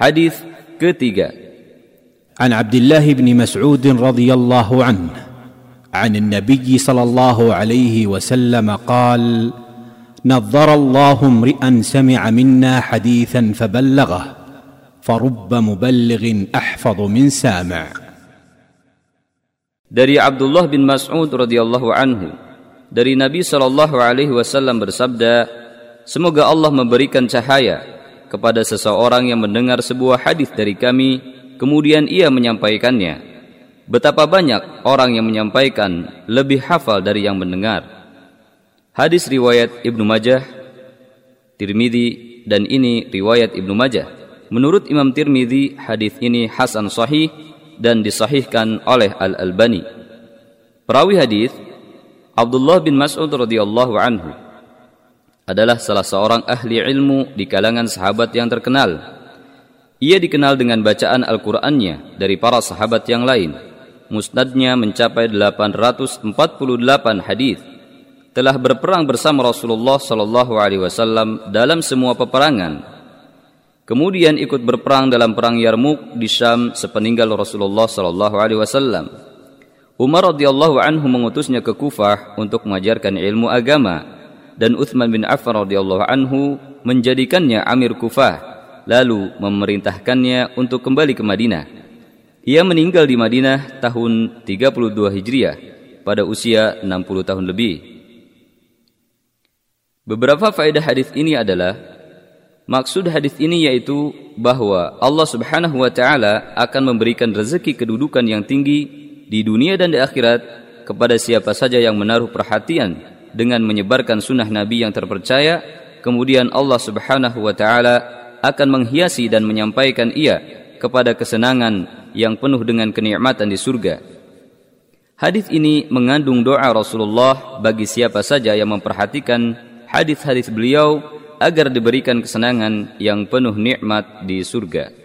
حديث كتيجة. عن عبد الله بن مسعود رضي الله عنه عن النبي صلى الله عليه وسلم قال نظر الله امرئا سمع منا حديثا فبلغه فرب مبلغ أحفظ من سامع. دري عبد الله بن مسعود رضي الله عنه دري نبي صلى الله عليه وسلم bersabda semoga Allah memberikan cahaya kepada seseorang yang mendengar sebuah hadis dari kami kemudian ia menyampaikannya. Betapa banyak orang yang menyampaikan lebih hafal dari yang mendengar. Hadis riwayat Ibnu Majah Tirmidzi dan ini riwayat Ibnu Majah. Menurut Imam Tirmidzi hadis ini hasan sahih dan disahihkan oleh Al-Albani. Perawi hadis Abdullah bin Mas'ud radhiyallahu anhu adalah salah seorang ahli ilmu di kalangan sahabat yang terkenal. Ia dikenal dengan bacaan Al-Qur'annya dari para sahabat yang lain. Musnadnya mencapai 848 hadis. Telah berperang bersama Rasulullah sallallahu alaihi wasallam dalam semua peperangan Kemudian ikut berperang dalam perang Yarmuk di Syam sepeninggal Rasulullah sallallahu alaihi wasallam. Umar radhiyallahu anhu mengutusnya ke Kufah untuk mengajarkan ilmu agama dan Uthman bin Affan radhiyallahu anhu menjadikannya amir Kufah lalu memerintahkannya untuk kembali ke Madinah. Ia meninggal di Madinah tahun 32 Hijriah pada usia 60 tahun lebih. Beberapa faedah hadis ini adalah Maksud hadis ini yaitu bahwa Allah Subhanahu wa taala akan memberikan rezeki kedudukan yang tinggi di dunia dan di akhirat kepada siapa saja yang menaruh perhatian dengan menyebarkan sunnah Nabi yang terpercaya, kemudian Allah Subhanahu wa taala akan menghiasi dan menyampaikan ia kepada kesenangan yang penuh dengan kenikmatan di surga. Hadis ini mengandung doa Rasulullah bagi siapa saja yang memperhatikan hadis-hadis beliau agar diberikan kesenangan yang penuh nikmat di surga.